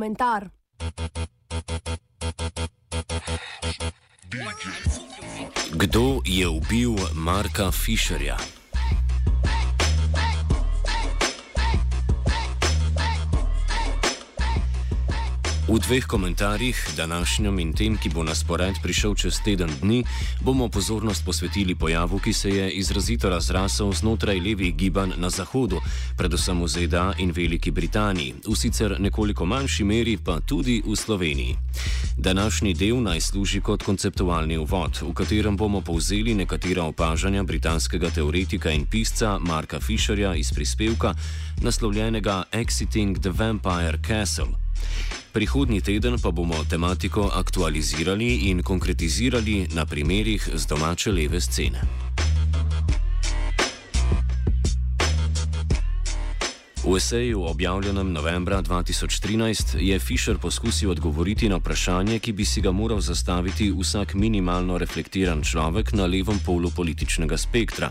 komentar. Kdo je ubil Marka Fischerja? V dveh komentarjih, današnjem in tem, ki bo na spored prišel čez teden dni, bomo pozornost posvetili pojavu, ki se je izrazito razrasel znotraj levih gibanj na Zahodu, predvsem v ZDA in Veliki Britaniji, v sicer nekoliko manjši meri pa tudi v Sloveniji. Današnji del naj služi kot konceptualni uvod, v katerem bomo povzeli nekatera opažanja britanskega teoretika in pisca Marka Fisherja iz prispevka, naslovljenega Exiting the Vampire Castle. Prihodnji teden pa bomo tematiko aktualizirali in konkretizirali na primerih z domače leve scene. V eseju objavljenem novembra 2013 je Fischer poskusil odgovoriti na vprašanje, ki bi si ga moral zastaviti vsak minimalno reflektiran človek na levem polu političnega spektra.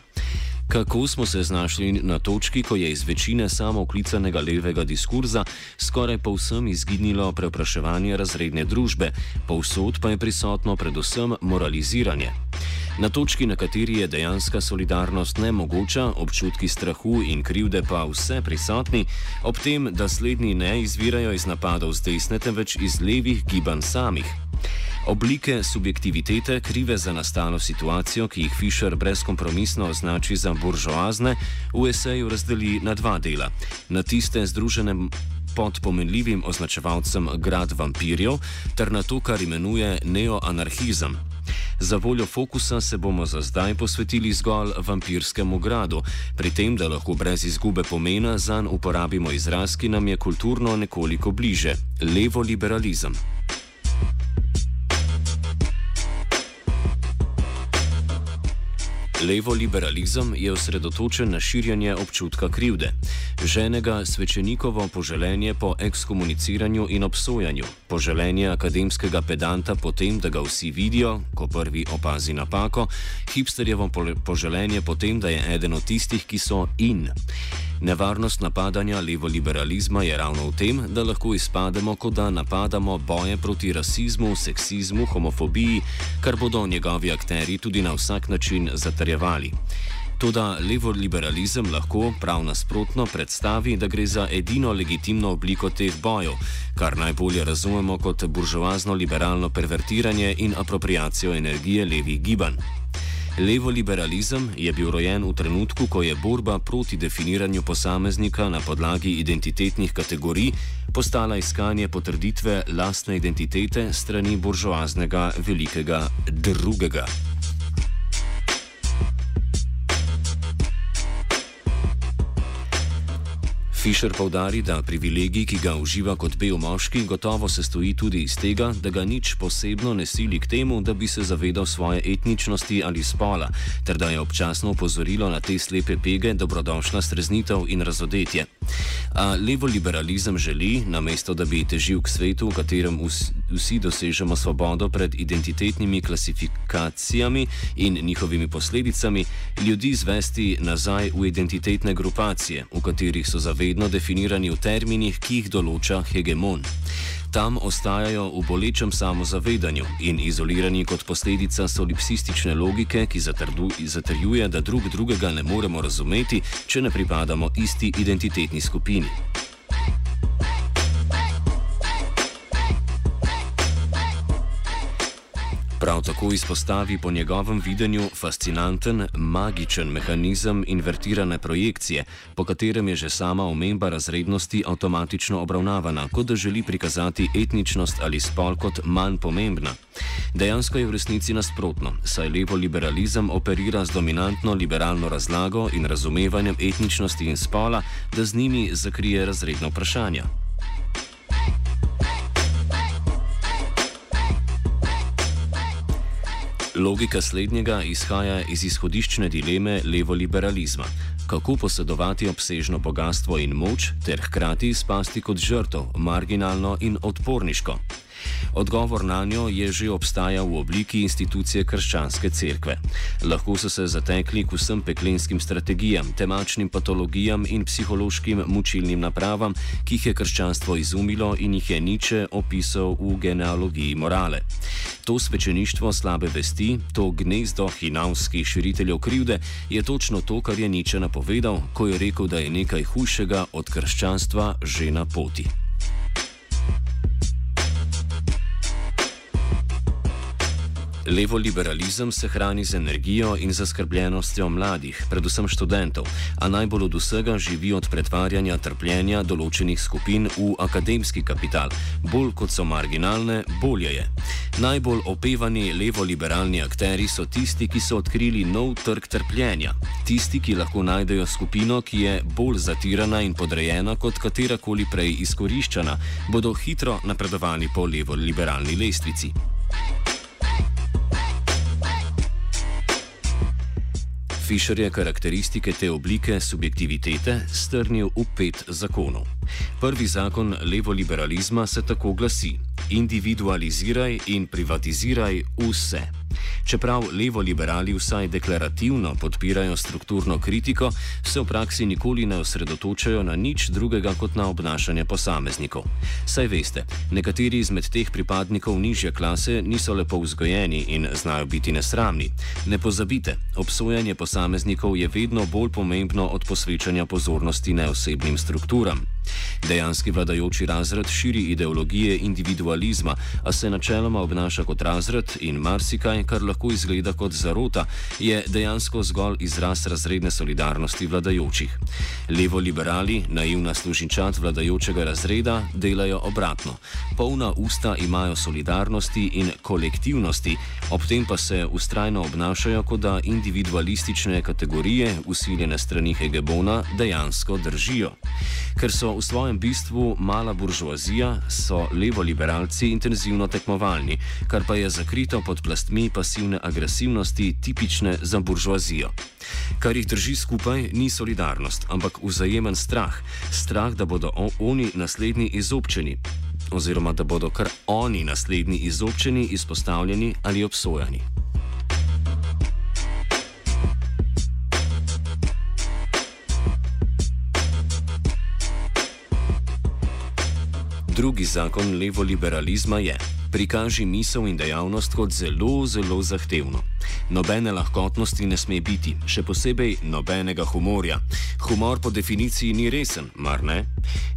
Kako smo se znašli na točki, ko je iz večine samooklicanega levega diskurza skoraj povsem izginilo prepraševanje razredne družbe, povsod pa je prisotno predvsem moraliziranje. Na točki, na kateri je dejanska solidarnost nemogoča, občutki strahu in krivde pa vse prisotni, ob tem, da slednji ne izvirajo iz napadov z desne, temveč iz levih gibanj samih. Oblike subjektivitete, krive za nastalo situacijo, ki jih Fischer brezkompromisno označi za buržoazne, v eseju razdeli na dva dela: na tiste združene pod pomenljivim označevalcem grad vampirjev, ter na to, kar imenuje neoanarhizem. Za voljo fokusa se bomo za zdaj posvetili zgolj vampirskemu gradu, pri tem, da lahko brez izgube pomena zanj uporabimo izraz, ki nam je kulturno nekoliko bliže: levo liberalizem. Levo liberalizem je osredotočen na širjenje občutka krivde, ženega svečenikovo poželenje po ekskomuniciranju in obsojanju, poželenje akademskega pedanta po tem, da ga vsi vidijo, ko prvi opazi napako, hipsterjevo poželenje po tem, da je eden od tistih, ki so in. Nevarnost napadanja levoliberalizma je ravno v tem, da lahko izpademo, kot da napadamo boje proti rasizmu, seksizmu, homofobiji, kar bodo njegovi akteri tudi na vsak način zatrjevali. Toda levoliberalizem lahko prav nasprotno predstavi, da gre za edino legitimno obliko teh bojev, kar najbolje razumemo kot buržoazno-liberalno pervertiranje in apropriacijo energije levih gibanj. Levo liberalizem je bil rojen v trenutku, ko je borba proti definiranju posameznika na podlagi identitetnih kategorij postala iskanje potrditve lastne identitete strani buržoaznega velikega drugega. Fischer povdari, da privilegij, ki ga uživa kot bel moški, gotovo se stoji tudi iz tega, da ga nič posebno ne sili k temu, da bi se zavedal svoje etničnosti ali spola, ter da je občasno upozorilo na te slepe pege dobrodošla streznitev in razodetje. A levo liberalizem želi, namesto da bi težil k svetu, v katerem vsi dosežemo svobodo pred identitetnimi klasifikacijami in njihovimi posledicami, ljudi zvesti nazaj v identitetne grupacije, v katerih so zavedeni vedno definirani v terminih, ki jih določa hegemon. Tam ostajajo v bolečem samozavedanju in izolirani kot posledica solipsistične logike, ki zatrjuje, da drug drugega ne moremo razumeti, če ne pripadamo isti identitetni skupini. Prav tako izpostavi po njegovem videnju fascinanten, magičen mehanizem invertirane projekcije, po katerem je že sama omemba razrednosti avtomatično obravnavana, kot da želi prikazati etničnost ali spol kot manj pomembna. Dejansko je v resnici nasprotno, saj levo liberalizem operira z dominantno liberalno razlago in razumevanjem etničnosti in spola, da z njimi zakrije razredno vprašanje. Logika slednjega izhaja iz izhodiščne dileme levoliberalizma: kako posedovati obsežno bogatstvo in moč, ter hkrati spasti kot žrtev, marginalno in odporniško. Odgovor na njo je že obstajal v obliki institucije krščanske cerkve. Lahko so se zatekli k vsem peklenskim strategijam, temačnim patologijam in psihološkim mučilnim napravam, ki jih je krščanstvo izumilo in jih je Niče opisal v genealogiji morale. To svečeništvo slabe vesti, to gnezdo hinavskih širiteljev krivde, je točno to, kar je Niče napovedal, ko je rekel, da je nekaj hujšega od krščanstva že na poti. Levo liberalizem se hrani z energijo in zaskrbljenostjo mladih, predvsem študentov, a najbolj od vsega živi od pretvarjanja trpljenja določenih skupin v akademski kapital. Bolj kot so marginalne, bolje je. Najbolj opevani levo-liberalni akteri so tisti, ki so odkrili nov trg trpljenja. Tisti, ki lahko najdejo skupino, ki je bolj zatirana in podrejena kot katerakoli prej izkoriščana, bodo hitro napredovali po levo-liberalni lestvici. Fischer je karakteristike te oblike subjektivitete strnil v pet zakonov. Prvi zakon levoliberalizma se tako glasi: individualiziraj in privatiziraj vse. Čeprav levo-liberali vsaj deklarativno podpirajo strukturno kritiko, se v praksi nikoli ne osredotočajo na nič drugega kot na obnašanje posameznikov. Saj veste, nekateri izmed teh pripadnikov nižje klase niso lepo vzgojeni in znajo biti nesramni. Ne pozabite, obsojanje posameznikov je vedno bolj pomembno od posvečanja pozornosti neosebnim strukturam. Dejanski vladajoči razred širi ideologije individualizma, a se načeloma obnaša kot razred in marsikaj, kar lahko izgleda kot zarota, je dejansko zgolj izraz razredne solidarnosti vladajočih. Levo-liberali, naivna služinčat vladajočega razreda, delajo obratno. Polna usta imajo solidarnosti in kolektivnosti, ob tem pa se ustrajno obnašajo, kot da individualistične kategorije, usiljene strani hegemona, dejansko držijo. Ker so v svojem bistvu mala buržoazija, so levo-liberalci intenzivno tekmovalni, kar pa je zakrito pod plastmi pasivne agresivnosti, tipične za buržoazijo. Kar jih drži skupaj, ni solidarnost, ampak vzajemen strah. Strah, da bodo oni naslednji izobčeni. Oziroma, da bodo kar oni naslednji izobčeni, izpostavljeni ali obsojeni. Drugi zakon levoliberalizma je: prikaži misel in dejavnost kot zelo, zelo zahtevno. Nobene lahkotnosti ne sme biti, še posebej nobenega humorja. Humor po definiciji ni resen, mar ne?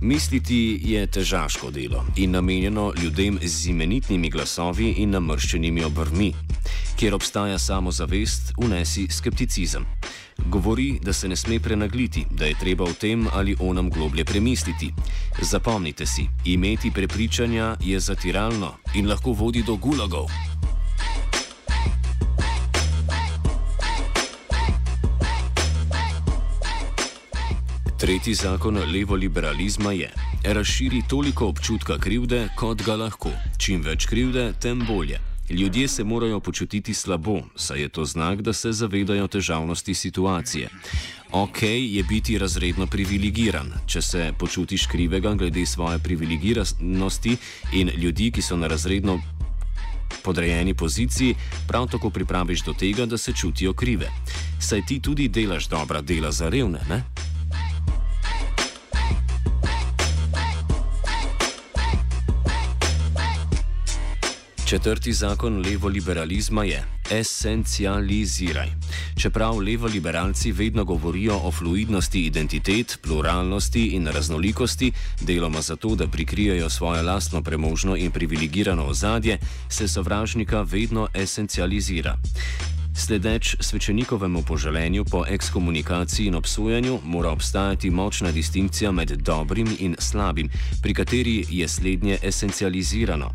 Misliti je težaško delo in namenjeno ljudem z imenitnimi glasovi in namrščenimi obrvmi. Kjer obstaja samozavest, unesi skepticizem. Govori, da se ne sme prenagliti, da je treba o tem ali onem globlje premisliti. Zapomnite si, imeti prepričanja je zatiralno in lahko vodi do gulagov. Tretji zakon levoliberalizma je: razširi toliko občutka krivde, kot ga lahko. Čim več krivde, tem bolje. Ljudje se morajo počutiti slabo, saj je to znak, da se zavedajo težavnosti situacije. Ok je biti razredno privilegiran, če se počutiš krivega glede svoje privilegiranosti in ljudi, ki so na razredno podrejeni poziciji, prav tako pripraviš do tega, da se čutijo krive. Saj ti tudi delaš dobra dela za revne, ne? Četrti zakon levoliberalizma je: esencializiraj. Čeprav levoliberalci vedno govorijo o fluidnosti identitet, pluralnosti in raznolikosti, deloma zato, da prikrijajo svoje lastno premožno in privilegirano ozadje, se sovražnika vedno esencializira. Sledeč svečenikovemu poželenju po ekskomunikaciji in obsojanju mora obstajati močna distinkcija med dobrim in slabim, pri kateri je slednje esencializirano.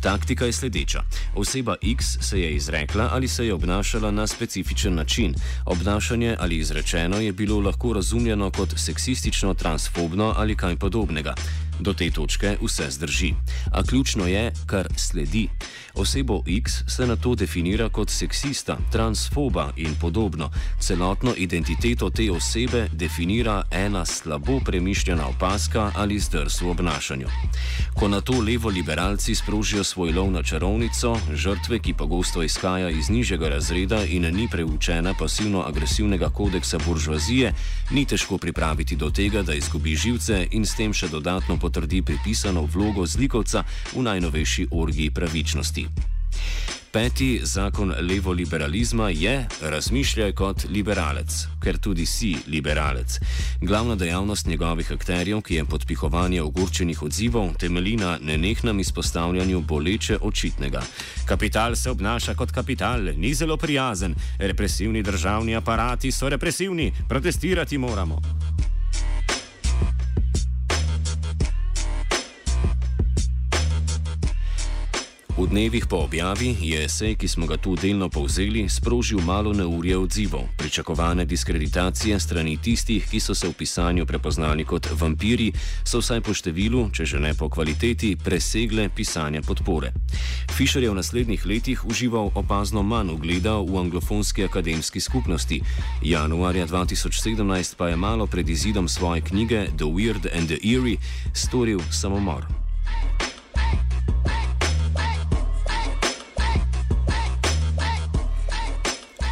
Taktika je sledeča. Oseba X se je izrekla ali se je obnašala na specifičen način. Obnašanje ali izrečeno je bilo lahko razumljeno kot seksistično, transfobno ali kaj podobnega. Do te točke vse zdrži. A ključno je, kar sledi. Osebo X se na to definira kot seksista, transfoba in podobno. Celotno identiteto te osebe definira ena slabo premišljena opaska ali zdrs v obnašanju. Ko na to levo liberalci sprožijo svoj lov na čarovnico, žrtve, ki pogosto izhaja iz nižjega razreda in ni preučena pasivno-agresivnega kodeksa buržoazije, ni težko pripraviti do tega, da izgubi živce in s tem še dodatno potrdi pripisano vlogo zlikovca v najnovejši orgiji pravičnosti. Peti zakon levoliberalizma je: razmišljaj kot liberalec, ker tudi si liberalec. Glavna dejavnost njegovih akterjev, ki je podpihovanje ogorčenih odzivov, temelji na nenehnem izpostavljanju boleče očitnega. Kapital se obnaša kot kapital, ni zelo prijazen, represivni državni aparati so represivni, protestirati moramo. V dnevih po objavi je esej, ki smo ga tu delno povzeli, sprožil malo neurje odzivov, pričakovane diskreditacije strani tistih, ki so se v pisanju prepoznali kot vampiri, so vsaj po številu, če že ne po kvaliteti, presegle pisanje podpore. Fischer je v naslednjih letih užival opazno manj ugleda v anglofonski akademski skupnosti. Januarja 2017 pa je malo pred izidom svoje knjige The Weird and the Eerie storil samomor.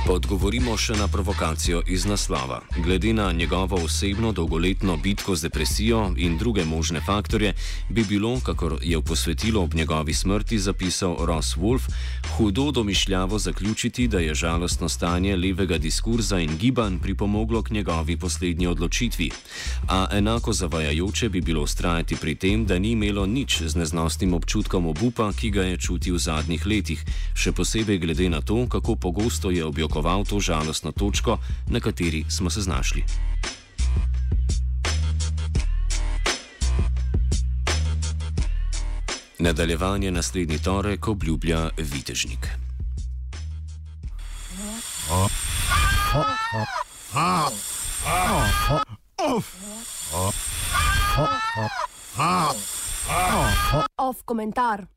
Pa odgovorimo še na provokacijo iz naslova. Glede na njegovo osebno dolgoletno bitko z depresijo in druge možne faktorje, bi bilo, kakor je v posvetilo ob njegovi smrti zapisal Ross Wolf, hudo domišljavo zaključiti, da je žalostno stanje levega diskurza in gibanj pripomoglo k njegovi poslednji odločitvi. A enako zavajajoče bi bilo ustrajati pri tem, da ni imelo nič z neznosnim občutkom obupa, ki ga je čutil v zadnjih letih, še posebej glede na to, kako pogosto je objokal pričakoval to žalostno točko, na kateri smo se znašli. Nadaljevanje naslednji torek obljublja Vitežnik. Off komentar.